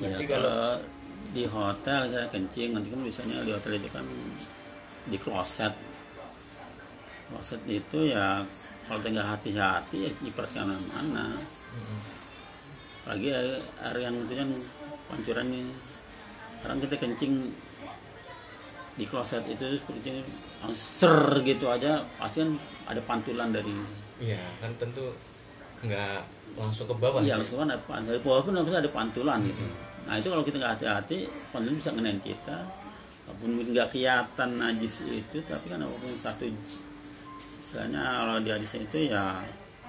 Ya, Berarti kalau kalau di hotel saya kencing nanti kan biasanya di hotel itu kan di kloset kloset itu ya kalau tinggal hati-hati ya nyiprat ke mana lagi air yang itu kan pancurannya sekarang kita kencing di kloset itu seperti ini ser gitu aja pasti kan ada pantulan dari Iya kan tentu nggak langsung ke bawah. Iya, ya. meskipun ada pan- dari bawah pun ada pantulan gitu. Nah itu kalau kita nggak hati-hati, pantulan bisa ngenain kita. Walaupun nggak kelihatan najis itu, tapi kan walaupun satu istilahnya kalau di hadisnya itu ya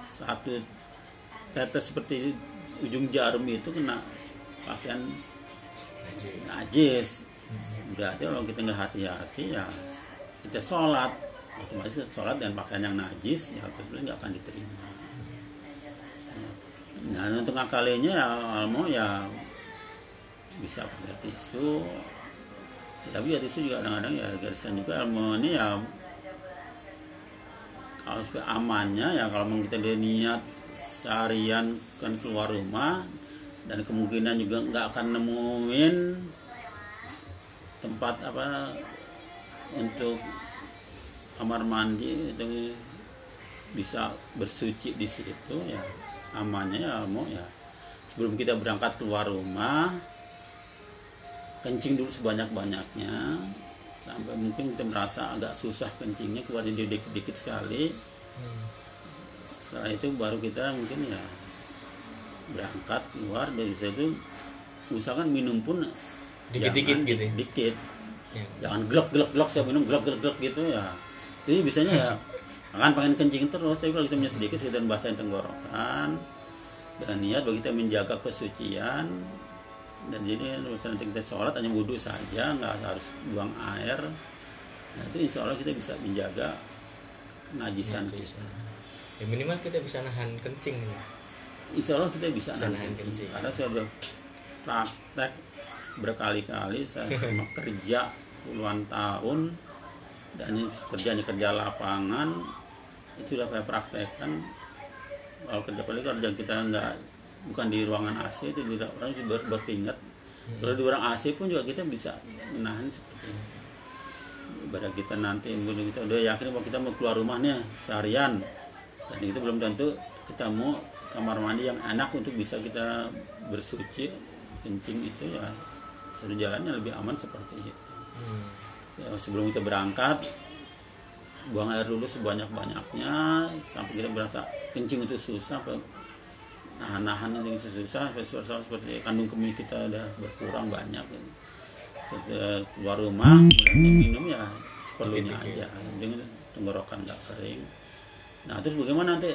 satu tetes seperti ujung jarum itu kena pakaian Najis. Berarti kalau kita nggak hati-hati ya kita sholat otomatis sholat dan pakaian yang najis ya tentunya nggak akan diterima. Nah untuk ngakalinya ya almo ya bisa pakai tisu. Ya, tapi ya tisu juga kadang-kadang ya garisan juga ini ya kalau supaya amannya ya kalau memang kita dia niat seharian kan keluar rumah dan kemungkinan juga nggak akan nemuin tempat apa untuk kamar mandi itu bisa bersuci di situ ya amannya ya mau ya sebelum kita berangkat keluar rumah kencing dulu sebanyak banyaknya sampai mungkin kita merasa agak susah kencingnya keluar dikit-dikit sekali. Setelah itu baru kita mungkin ya berangkat keluar dari situ usahakan minum pun Dikit-dikit jangan gitu ya? dikit. Ya. jangan glok saya minum glok gitu ya. Jadi biasanya ya akan pengen kencing terus tapi kalau kita punya sedikit sekitar basahin tenggorokan. Dan niat bagi kita menjaga kesucian dan jadi nanti kita sholat hanya wudhu saja nggak harus buang air nah itu insya Allah kita bisa menjaga kenajisan Najis. kita Ya minimal kita bisa nahan kencing. ya. insya Allah kita bisa, Bisa nahan nahan kencing. kencing. karena saya sudah praktek berkali-kali saya kerja puluhan tahun dan ini kerjanya kerja lapangan itu sudah saya praktekkan kalau kerja kali kerja kita nggak bukan di ruangan AC itu tidak orang ber, berkeringat kalau di ruang AC pun juga kita bisa menahan seperti ini. Ibarat kita nanti kita udah yakin bahwa kita mau keluar rumahnya seharian. Dan itu belum tentu kita mau kamar mandi yang enak untuk bisa kita bersuci kencing itu ya satu jalannya lebih aman seperti itu. Hmm. ya, sebelum kita berangkat buang air dulu sebanyak banyaknya sampai kita berasa kencing itu susah apa nahan-nahan itu susah suara seperti kandung kemih kita udah berkurang banyak Setelah keluar rumah kemudian minum ya seperlunya aja dengan tenggorokan nggak kering nah terus bagaimana nanti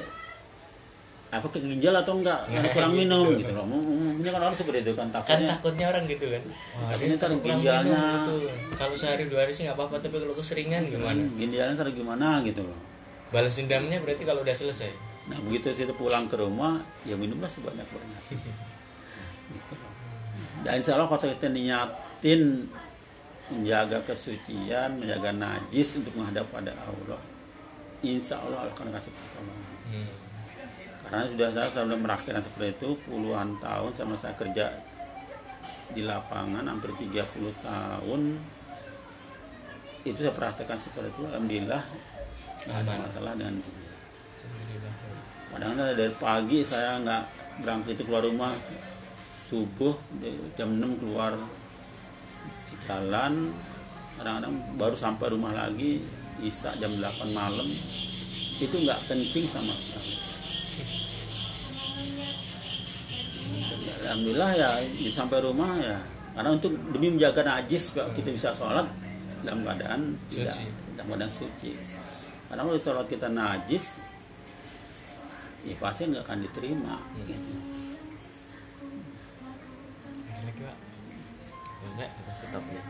efek ke ginjal atau enggak karena kurang gitu. minum gitu loh umumnya kan orang seperti itu kan Kan takutnya takutnya orang gitu kan. Wah, Takutnya ntar kurang ginjalnya. gitu. Kalau sehari dua hari sih nggak apa-apa, tapi kalau keseringan gimana? ginjalnya ntar gimana gitu loh Balas dendamnya berarti kalau udah selesai. Nah begitu situ pulang ke rumah ya minumlah sebanyak banyak. gitu. Dan insya Allah kalau kita niatin menjaga kesucian, menjaga najis untuk menghadap pada Allah, insya Allah akan kasih pertolongan. Hmm. Karena sudah saya sudah merasakan seperti itu puluhan tahun sama saya kerja di lapangan hampir 30 tahun itu saya praktekkan seperti itu alhamdulillah ada masalah dengan ginjal. Kadang-kadang dari pagi saya nggak berangkat itu keluar rumah. Subuh jam 6 keluar di jalan. Kadang-kadang baru sampai rumah lagi isa jam 8 malam. Itu nggak kencing sama sekali. Alhamdulillah ya sampai rumah ya. Karena untuk demi menjaga najis kita bisa sholat dalam keadaan tidak dalam keadaan suci. Karena kalau sholat kita najis ya pasti nggak akan diterima gitu. Ada lagi? Enggak, kita stop ya.